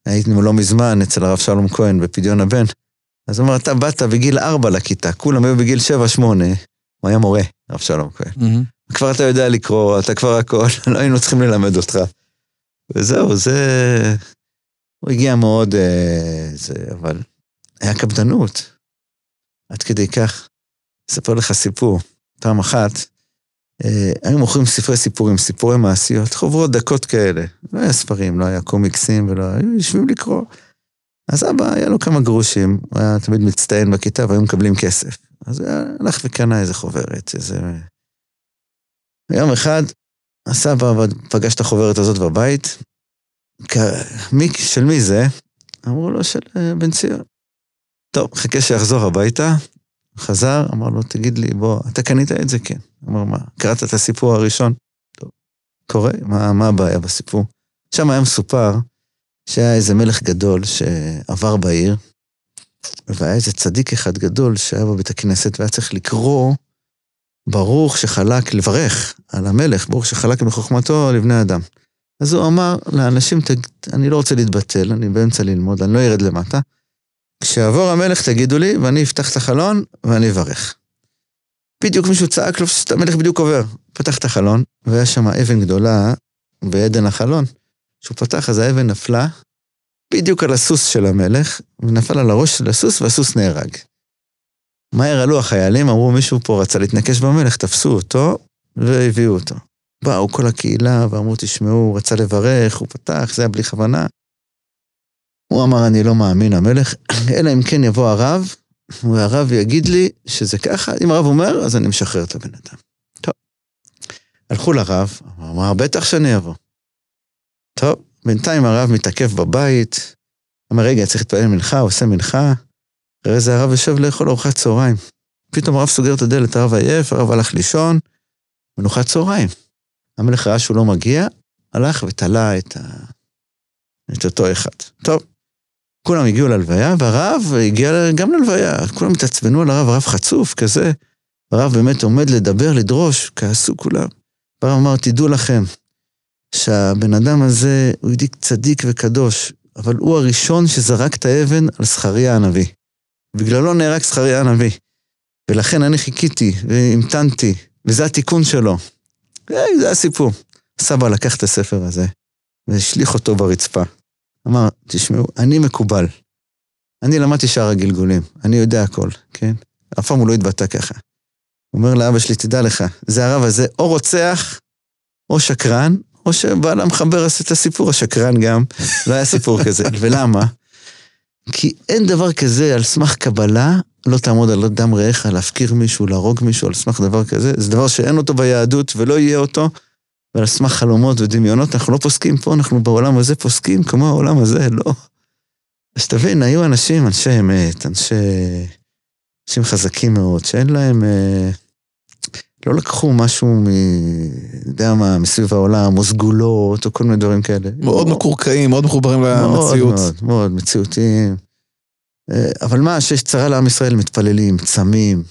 היינו לא מזמן אצל הרב שלום כהן בפדיון הבן, אז הוא אמר, אתה באת בגיל ארבע לכיתה, כולם היו בגיל שבע, שמונה, הוא היה מורה, הרב שלום כהן. כבר אתה יודע לקרוא, אתה כבר הכל, לא היינו צריכים ללמד אותך. וזהו, זה... הוא הגיע מאוד, אה, זה, אבל היה קפדנות. עד כדי כך, אספר לך סיפור. פעם אחת, אה, היו מוכרים ספרי סיפורים, סיפורי מעשיות, חוברות דקות כאלה. לא היה ספרים, לא היה קומיקסים ולא היו יושבים לקרוא. אז אבא, היה לו כמה גרושים, הוא היה תמיד מצטיין בכיתה והיו מקבלים כסף. אז היה- הלך וקנה איזה חוברת, איזה... יום אחד, הסבא פגש את החוברת הזאת בבית, מי, של מי זה? אמרו לו, של אה, בן ציון. טוב, חכה שיחזור הביתה, חזר, אמר לו, תגיד לי, בוא, אתה קנית את זה? כן. אמר, מה, קראת את הסיפור הראשון? טוב, קורה, מה, מה הבעיה בסיפור? שם היה מסופר שהיה איזה מלך גדול שעבר בעיר, והיה איזה צדיק אחד גדול שהיה בבית הכנסת והיה צריך לקרוא ברוך שחלק, לברך על המלך, ברוך שחלק בחוכמתו לבני אדם. אז הוא אמר לאנשים, "תג- אני לא רוצה להתבטל, אני באמצע ללמוד, אני לא ארד למטה. כשיעבור המלך תגידו לי, ואני אפתח את החלון ואני אברך. בדיוק מישהו צעק לו, המלך בדיוק עובר. פתח את החלון, והיה שם אבן גדולה בעדן החלון. כשהוא פתח, אז האבן נפלה בדיוק על הסוס של המלך, ונפל על הראש של הסוס, והסוס נהרג. מהר עלו החיילים, אמרו מישהו פה רצה להתנקש במלך, תפסו אותו והביאו אותו. באו כל הקהילה ואמרו, תשמעו, הוא רצה לברך, הוא פתח, זה היה בלי כוונה. הוא אמר, אני לא מאמין, המלך, אלא אם כן יבוא הרב, והרב יגיד לי שזה ככה, אם הרב אומר, אז אני משחרר את הבן אדם. טוב. הלכו לרב, אמר, בטח שאני אבוא. טוב, בינתיים הרב מתעכב בבית, אמר, רגע, צריך להתפלל מנחה, עושה מנחה. אחרי זה הרב יושב לאכול ארוחת צהריים. פתאום הרב סוגר את הדלת, הרב עייף, הרב הלך לישון, מנוחת צהריים. המלך ראה שהוא לא מגיע, הלך ותלה את, ה... את אותו אחד. טוב, כולם הגיעו ללוויה, והרב הגיע גם ללוויה. כולם התעצבנו על הרב, הרב חצוף כזה. הרב באמת עומד לדבר, לדרוש, כעסו כולם. הרב אמר, תדעו לכם, שהבן אדם הזה הוא ידיק צדיק וקדוש, אבל הוא הראשון שזרק את האבן על זכריה הנביא. בגללו נהרג זכריה הנביא. ולכן אני חיכיתי והמתנתי, וזה התיקון שלו. זה הסיפור. סבא לקח את הספר הזה והשליך אותו ברצפה. אמר, תשמעו, אני מקובל. אני למדתי שאר הגלגולים, אני יודע הכל, כן? אף פעם הוא לא התבטא ככה. הוא אומר לאבא שלי, תדע לך, זה הרב הזה או רוצח, או שקרן, או שבעל המחבר עשה את הסיפור, השקרן גם, לא היה סיפור כזה. ולמה? כי אין דבר כזה על סמך קבלה, לא תעמוד על דם רעך, להפקיר מישהו, להרוג מישהו על סמך דבר כזה. זה דבר שאין אותו ביהדות ולא יהיה אותו. ועל סמך חלומות ודמיונות, אנחנו לא פוסקים פה, אנחנו בעולם הזה פוסקים כמו העולם הזה, לא. אז תבין, היו אנשים, אנשי אמת, אנשי... אנשים חזקים מאוד, שאין להם... אה, לא לקחו משהו מ... יודע מה, מסביב העולם, או סגולות, או כל מיני דברים כאלה. מאוד לא. מקורקעים, מאוד מחוברים למציאות. מאוד, מאוד, מאוד, מציאותיים. אה, אבל מה, שיש צרה לעם ישראל, מתפללים, צמים.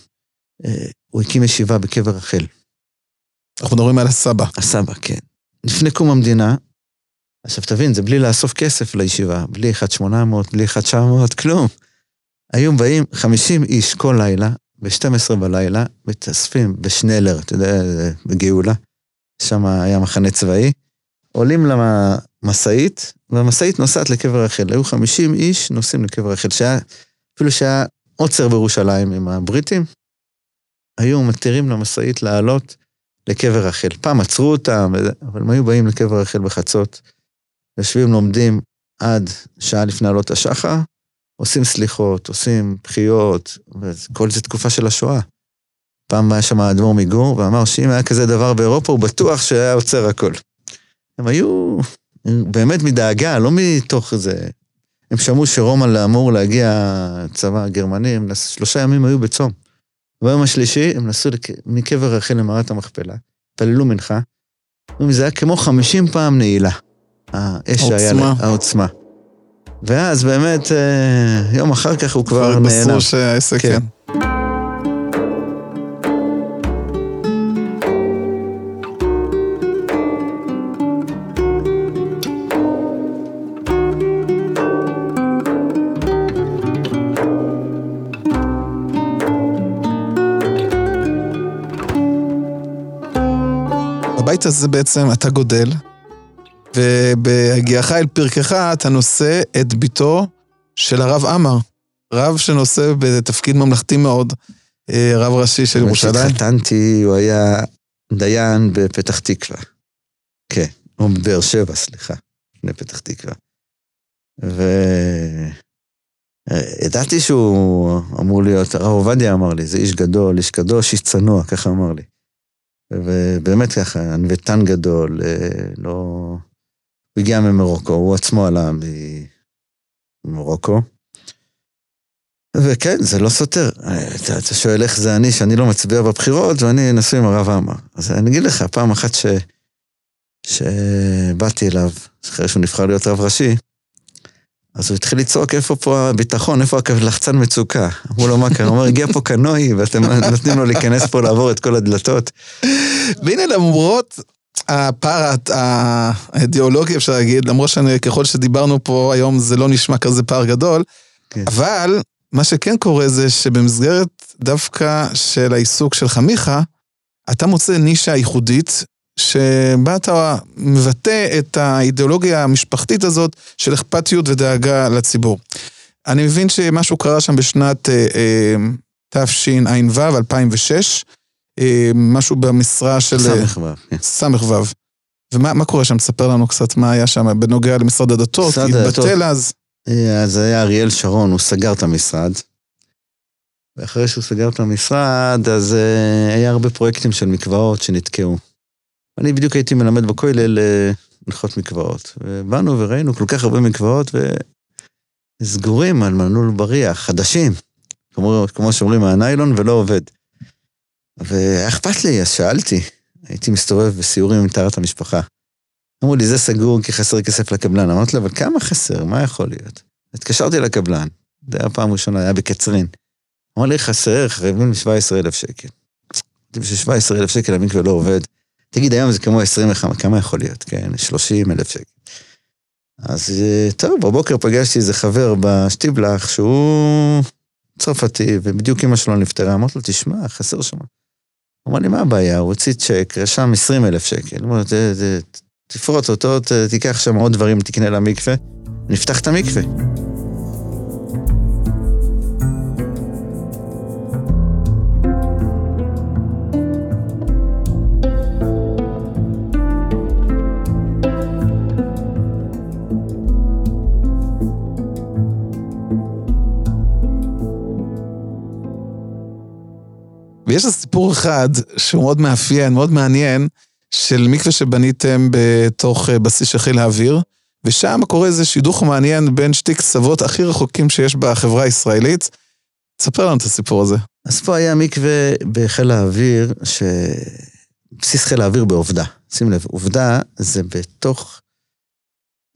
אה, הוא הקים ישיבה בקבר רחל. אנחנו מדברים על הסבא. הסבא, כן. לפני קום המדינה, עכשיו תבין, זה בלי לאסוף כסף לישיבה, בלי 1-800, בלי 1-900, כלום. היו באים 50 איש כל לילה, ב-12 בלילה, מתאספים בשנלר, אתה יודע, בגאולה, שם היה מחנה צבאי, עולים למשאית, והמשאית נוסעת לקבר רחל. היו 50 איש נוסעים לקבר רחל, שהיה, אפילו שהיה עוצר בירושלים עם הבריטים, היו מתירים למשאית לעלות לקבר רחל. פעם עצרו אותם, אבל הם היו באים לקבר רחל בחצות, יושבים, לומדים עד שעה לפני עלות השחר, עושים סליחות, עושים בחיות, וכל זה תקופה של השואה. פעם היה שם האדמו"ר מגור, ואמר שאם היה כזה דבר באירופה, הוא בטוח שהיה עוצר הכל. הם היו באמת מדאגה, לא מתוך זה. הם שמעו שרומא אמור להגיע צבא הגרמנים, שלושה ימים היו בצום. ביום השלישי הם נסעו לק... מקבר רחל למערת המכפלה, התפללו מנחה, זה היה כמו חמישים פעם נעילה. האש שהיה לה, העוצמה. ואז באמת, אה, יום אחר כך הוא כבר נעלם. כבר התבשרו שהעסק, כן. כן. בבית הזה בעצם אתה גודל, ובהגיעך אל פרקך אתה נושא את ביתו של הרב עמאר. רב שנושא בתפקיד ממלכתי מאוד, אה, רב ראשי של ירושלים. כשהתחתנתי הוא היה דיין בפתח תקווה. כן, או בבאר שבע, סליחה, לפני פתח תקווה. וידעתי שהוא אמור להיות, הרב עובדיה אמר לי, זה איש גדול, איש קדוש, איש צנוע, ככה אמר לי. ובאמת ככה, ענוותן גדול, אה, לא... הוא הגיע ממרוקו, הוא עצמו עלה ממרוקו. וכן, זה לא סותר. אתה, אתה שואל איך זה אני, שאני לא מצביע בבחירות, ואני נשוי עם הרב עמאר. אז אני אגיד לך, פעם אחת ש... שבאתי אליו, אחרי שהוא נבחר להיות רב ראשי, אז הוא התחיל לצעוק, איפה פה הביטחון, איפה הלחצן מצוקה? אמרו לו, מה קרה? הוא אומר, הגיע פה קנוי, ואתם נותנים לו להיכנס פה לעבור את כל הדלתות. והנה למרות הפער האידיאולוגי, אפשר להגיד, למרות שככל שדיברנו פה היום זה לא נשמע כזה פער גדול, כן. אבל מה שכן קורה זה שבמסגרת דווקא של העיסוק של חמיכה, אתה מוצא נישה ייחודית, שבה אתה מבטא את האידיאולוגיה המשפחתית הזאת של אכפתיות ודאגה לציבור. אני מבין שמשהו קרה שם בשנת אה, אה, תשע"ו, 2006, אה, משהו במשרה של... ס"ו. כן. ס"ו. ומה קורה שם? תספר לנו קצת מה היה שם בנוגע למשרד הדתות. התבטל אז. אה, אז היה אריאל שרון, הוא סגר את המשרד. ואחרי שהוא סגר את המשרד, אז היה הרבה פרויקטים של מקוואות שנתקעו. אני בדיוק הייתי מלמד בכולל הלכות מקוואות. ובאנו וראינו כל כך הרבה מקוואות וסגורים על מנעול בריח, חדשים. כמו, כמו שאומרים, מהניילון ולא עובד. והיה אכפת לי, אז שאלתי. הייתי מסתובב בסיורים עם טהרת המשפחה. אמרו לי, זה סגור כי חסר כסף לקבלן. אמרתי לו, אבל כמה חסר? מה יכול להיות? התקשרתי לקבלן, זה היה פעם ראשונה, היה בקצרין. אמר לי, חסר, חייבים 17,000 שקל. בשביל 17,000 שקל המקווה לא עובד. תגיד, היום זה כמו 25, כמה יכול להיות? כן, 30,000 שקל. אז אה, טוב, בבוקר פגשתי איזה חבר בשטיבלח שהוא צרפתי, ובדיוק אמא שלו נפטרה. אמרתי לו, תשמע, חסר שם. אמר לי, מה הבעיה? הוא הוציא צ'ק, רשם 20,000 שקל. הוא אמר, תפרוט אותו, תיקח שם עוד דברים, תקנה למקווה, נפתח את המקווה. ויש סיפור אחד שהוא מאוד מאפיין, מאוד מעניין, של מקווה שבניתם בתוך אה, בסיס של חיל האוויר, ושם קורה איזה שידוך מעניין בין שתי קצוות הכי רחוקים שיש בחברה הישראלית. תספר לנו את הסיפור הזה. אז פה היה מקווה בחיל האוויר, ש... בסיס חיל האוויר בעובדה. שים לב, עובדה זה בתוך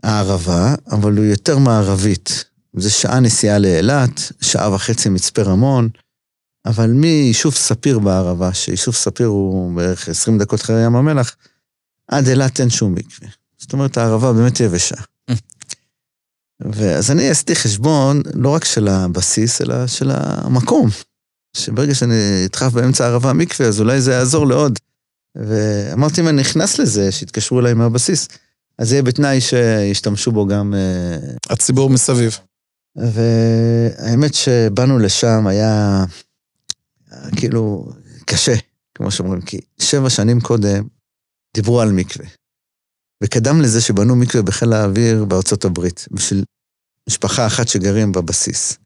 הערבה, אבל הוא יותר מערבית. זה שעה נסיעה לאילת, שעה וחצי מצפה רמון, אבל מיישוב ספיר בערבה, שיישוב ספיר הוא בערך 20 דקות אחרי ים המלח, עד אילת אין שום מקווה. זאת אומרת, הערבה באמת יבשה. ואז אני עשיתי חשבון לא רק של הבסיס, אלא של המקום. שברגע שאני אדחף באמצע הערבה מקווה, אז אולי זה יעזור לעוד. ואמרתי, אם אני נכנס לזה, שיתקשרו אליי מהבסיס, אז יהיה בתנאי שישתמשו בו גם... אה, הציבור מסביב. והאמת שבאנו לשם היה כאילו, קשה, כמו שאומרים, כי שבע שנים קודם דיברו על מקווה. וקדם לזה שבנו מקווה בחיל האוויר בארצות הברית, בשביל משפחה אחת שגרים בבסיס.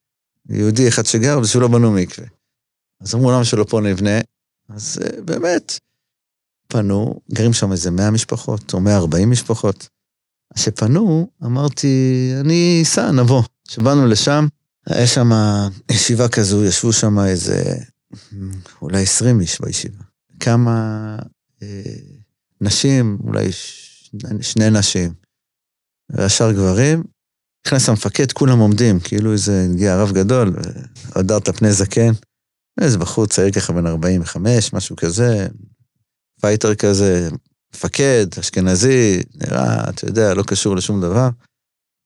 יהודי אחד שגר, ושלא בנו מקווה. אז אמרו למה שלא פה נבנה? אז uh, באמת, פנו, גרים שם איזה 100 משפחות, או 140 משפחות. אז שפנו, אמרתי, אני אסע, נבוא. כשבאנו לשם, היה שם ישיבה כזו, ישבו שם איזה אולי 20 איש בישיבה. כמה אה, נשים, אולי ש... שני נשים, והשאר גברים. נכנס המפקד, כולם עומדים, כאילו איזה הגיע הרב גדול, והדרת פני זקן. איזה בחור צעיר ככה בן 45, משהו כזה, פייטר כזה, מפקד, אשכנזי, נראה, אתה יודע, לא קשור לשום דבר.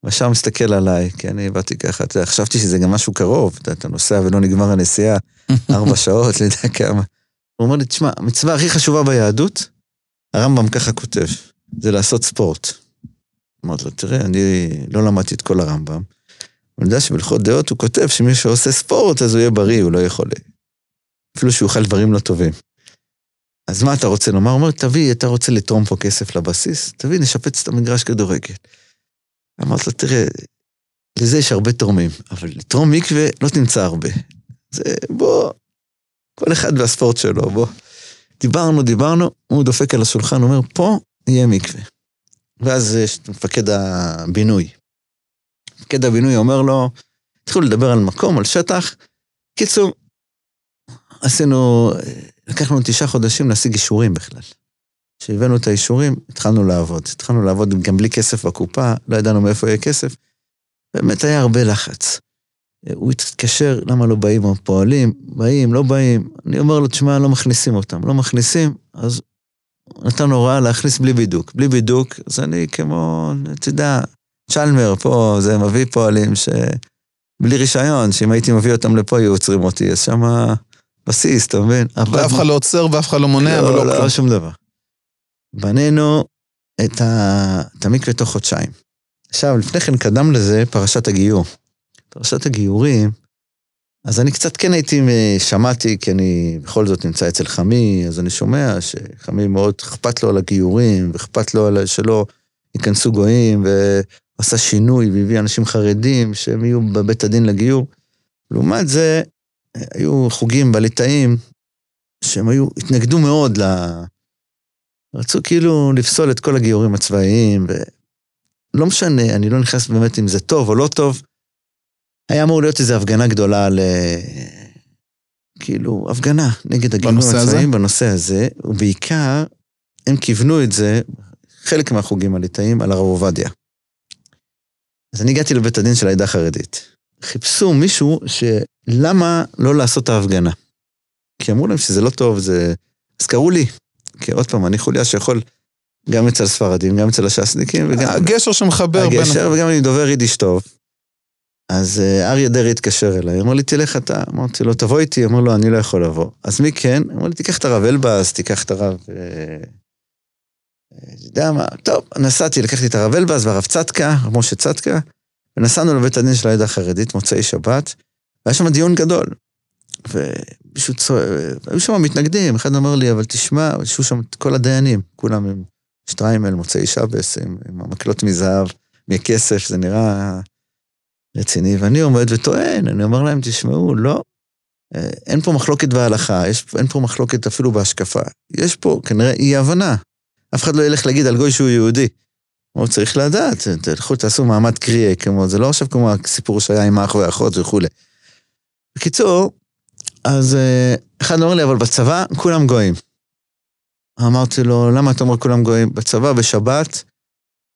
והשאר מסתכל עליי, כי אני באתי ככה, אתה יודע, חשבתי שזה גם משהו קרוב, אתה, אתה נוסע ולא נגמר הנסיעה, ארבע שעות, לא יודע כמה. הוא אומר לי, תשמע, המצווה הכי חשובה ביהדות, הרמב"ם ככה כותב, זה לעשות ספורט. אמרתי לו, תראה, אני לא למדתי את כל הרמב"ם, אני יודע שבהלכות דעות הוא כותב שמי שעושה ספורט אז הוא יהיה בריא, הוא לא יכול... אפילו שהוא יאכל דברים לא טובים. אז מה אתה רוצה לומר? הוא אומר, תביא, אתה רוצה לתרום פה כסף לבסיס? תביא, נשפץ את המגרש כדורגל. אמרתי לו, תראה, לזה יש הרבה תורמים, אבל לתרום מקווה לא תמצא הרבה. זה, בוא, כל אחד והספורט שלו, בוא. דיברנו, דיברנו, הוא דופק על השולחן, אומר, פה יהיה מקווה. ואז יש מפקד הבינוי. מפקד הבינוי אומר לו, התחילו לדבר על מקום, על שטח. קיצור, עשינו, לקח לנו תשעה חודשים להשיג אישורים בכלל. כשהבאנו את האישורים, התחלנו לעבוד. התחלנו לעבוד גם בלי כסף בקופה, לא ידענו מאיפה יהיה כסף. באמת היה הרבה לחץ. הוא התקשר, למה לא באים הפועלים? באים, לא באים. אני אומר לו, תשמע, לא מכניסים אותם. לא מכניסים, אז נתן הוראה להכניס בלי בידוק. בלי בידוק, אז אני כמו, אתה יודע, צ'למר פה, זה מביא פועלים ש... בלי רישיון, שאם הייתי מביא אותם לפה היו עוצרים אותי, אז שמה בסיס, אתה מבין? ואף אחד לא עוצר ואף אחד לא מונע לא, ולא לא. לא שום דבר. בנינו את, ה... את המקווה תוך חודשיים. עכשיו, לפני כן קדם לזה פרשת הגיור. פרשת הגיורים, אז אני קצת כן הייתי, שמעתי, כי אני בכל זאת נמצא אצל חמי, אז אני שומע שחמי מאוד אכפת לו על הגיורים, ואכפת לו על שלא ייכנסו גויים, ועשה שינוי והביא אנשים חרדים שהם יהיו בבית הדין לגיור. לעומת זה, היו חוגים בליטאים, שהם היו, התנגדו מאוד ל... רצו כאילו לפסול את כל הגיורים הצבאיים, ולא משנה, אני לא נכנס באמת אם זה טוב או לא טוב. היה אמור להיות איזו הפגנה גדולה ל... כאילו, הפגנה נגד הגיורים בנושא הזה? הצבאיים בנושא הזה, ובעיקר, הם כיוונו את זה, חלק מהחוגים הליטאים, על הרב עובדיה. אז אני הגעתי לבית הדין של העדה החרדית. חיפשו מישהו שלמה לא לעשות את ההפגנה. כי אמרו להם שזה לא טוב, זה... אז קראו לי. כי עוד פעם, אני חוליה שיכול גם אצל ספרדים, גם אצל הש"סניקים, וגם... הגשר שמחבר בין... הגשר, וגם אני דובר יידיש טוב. אז אה, אריה דרעי התקשר אליי, אמר לי, תלך אתה. אמרתי לו, תבוא איתי. אמר לו, אני לא יכול לבוא. אז מי כן? אמר לי, תיקח את הרב אלבז, תיקח את הרב... אה, אה, אתה יודע מה, טוב, נסעתי, לקחתי את הרב אלבז והרב צדקה, משה צדקה, ונסענו לבית הדין של העדה החרדית, מוצאי שבת, והיה שם דיון גדול. ומישהו צועק, היו שם מתנגדים, אחד אמר לי, אבל תשמע, ישבו שם את כל הדיינים, כולם עם שטריימל, מוצאי שבס, עם, עם המקלות מזהב, מכסף, זה נראה רציני, ואני עומד וטוען, אני אומר להם, תשמעו, לא, אה, אין פה מחלוקת בהלכה, יש, אין פה מחלוקת אפילו בהשקפה. יש פה כנראה אי הבנה. אף אחד לא ילך להגיד על גוי שהוא יהודי. הוא צריך לדעת, תלכו, תעשו מעמד קריאה, כמו, זה לא עכשיו כמו הסיפור שהיה עם האח והאחות וכולי. בקיצור, אז אה, אחד אומר לי, אבל בצבא כולם גויים. אמרתי לו, למה אתה אומר כולם גויים? בצבא, בשבת,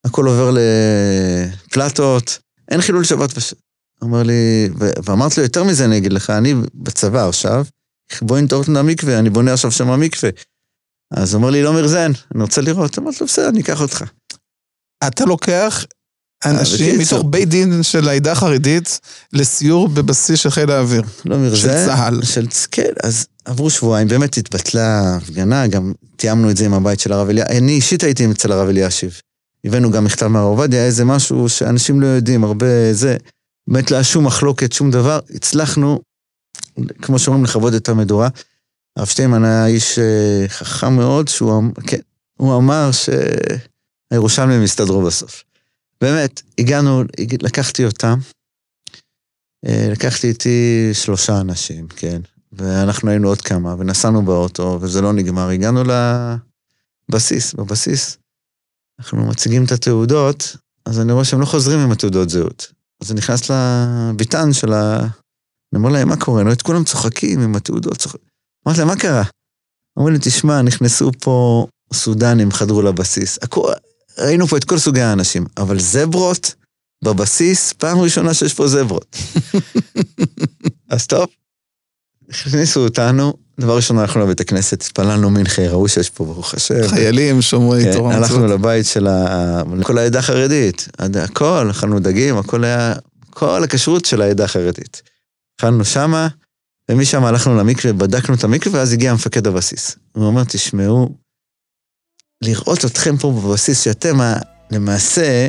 הכל עובר לפלטות, אין חילול שבת בש... אומר לי, ו- ואמרתי לו, יותר מזה אני אגיד לך, אני בצבא עכשיו, בואי נטור את המקווה, אני בונה עכשיו שם המקווה. אז הוא אומר לי, לא מרזן, אני רוצה לראות. אמרתי לו, בסדר, אני אקח אותך. אתה לוקח אנשים בקיצור. מתוך בית דין של העדה החרדית לסיור בבסיס של חיל האוויר. לא מרזן. של צה"ל. של, כן, אז עברו שבועיים, באמת התבטלה הפגנה, גם תיאמנו את זה עם הבית של הרב אלישיב. אני אישית הייתי אצל הרב אלישיב. הבאנו גם מכתב מהרב עובדיה, איזה משהו שאנשים לא יודעים, הרבה זה. באמת לא היה שום מחלוקת, שום דבר. הצלחנו, כמו שאומרים, לכבוד את המדורה. הרב שטיינמן היה איש אה, חכם מאוד, שהוא כן, הוא אמר שהירושלמים יסתדרו בסוף. באמת, הגענו, הג- לקחתי אותם, אה, לקחתי איתי שלושה אנשים, כן, ואנחנו היינו עוד כמה, ונסענו באוטו, וזה לא נגמר. הגענו לבסיס, בבסיס, אנחנו מציגים את התעודות, אז אני רואה שהם לא חוזרים עם התעודות זהות. אז אני נכנס לביתן של ה... אני אומר להם, מה קורה? אני רואה את כולם צוחקים עם התעודות, צוחקים. אמרתי להם, מה קרה? אמרו לי, תשמע, נכנסו פה סודנים, חדרו לבסיס. הכל, ראינו פה את כל סוגי האנשים, אבל זברות בבסיס, פעם ראשונה שיש פה זברות. אז טוב, הכניסו אותנו, דבר ראשון הלכנו לבית הכנסת, התפללנו מנחה, ראו שיש פה ברוך השם. חיילים, שומרי כן, תורה הלכנו ומצוות. לבית של ה... כל העדה החרדית, הכל, אכלנו דגים, הכל היה... כל הכשרות של העדה החרדית. אכלנו שמה, ומשם הלכנו למקווה, בדקנו את המקווה, ואז הגיע מפקד הבסיס. הוא אומר, תשמעו, לראות אתכם פה בבסיס, שאתם ה- למעשה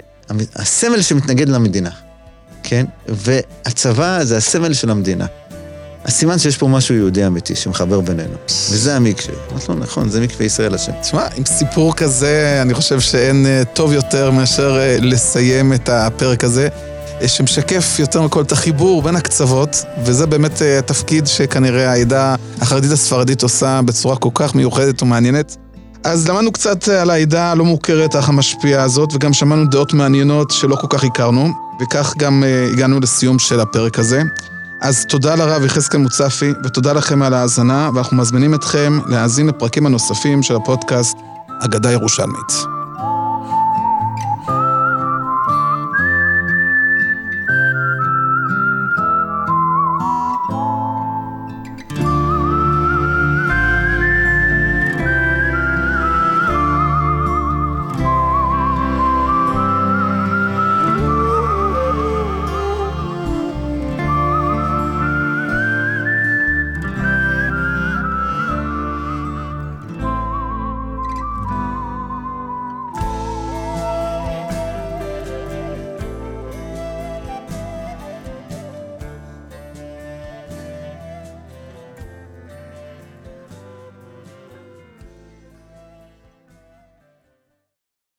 הסמל שמתנגד למדינה, כן? והצבא זה הסמל של המדינה. הסימן שיש פה משהו יהודי אמיתי שמחבר בינינו, וזה המקווה. אמרתי לו, נכון, זה מקווה ישראל השם. תשמע, עם סיפור כזה, אני חושב שאין אה, טוב יותר מאשר אה, לסיים את הפרק הזה, אה, שמשקף יותר מכל את החיבור בין הקצוות, וזה באמת התפקיד שכנראה העדה החרדית הספרדית עושה בצורה כל כך מיוחדת ומעניינת. אז למדנו קצת אה, על העדה הלא מוכרת אך המשפיעה הזאת, וגם שמענו דעות מעניינות שלא כל כך הכרנו, וכך גם אה, הגענו לסיום של הפרק הזה. אז תודה לרב יחזקאל מוצפי, ותודה לכם על ההאזנה, ואנחנו מזמינים אתכם להאזין לפרקים הנוספים של הפודקאסט אגדה ירושלמית.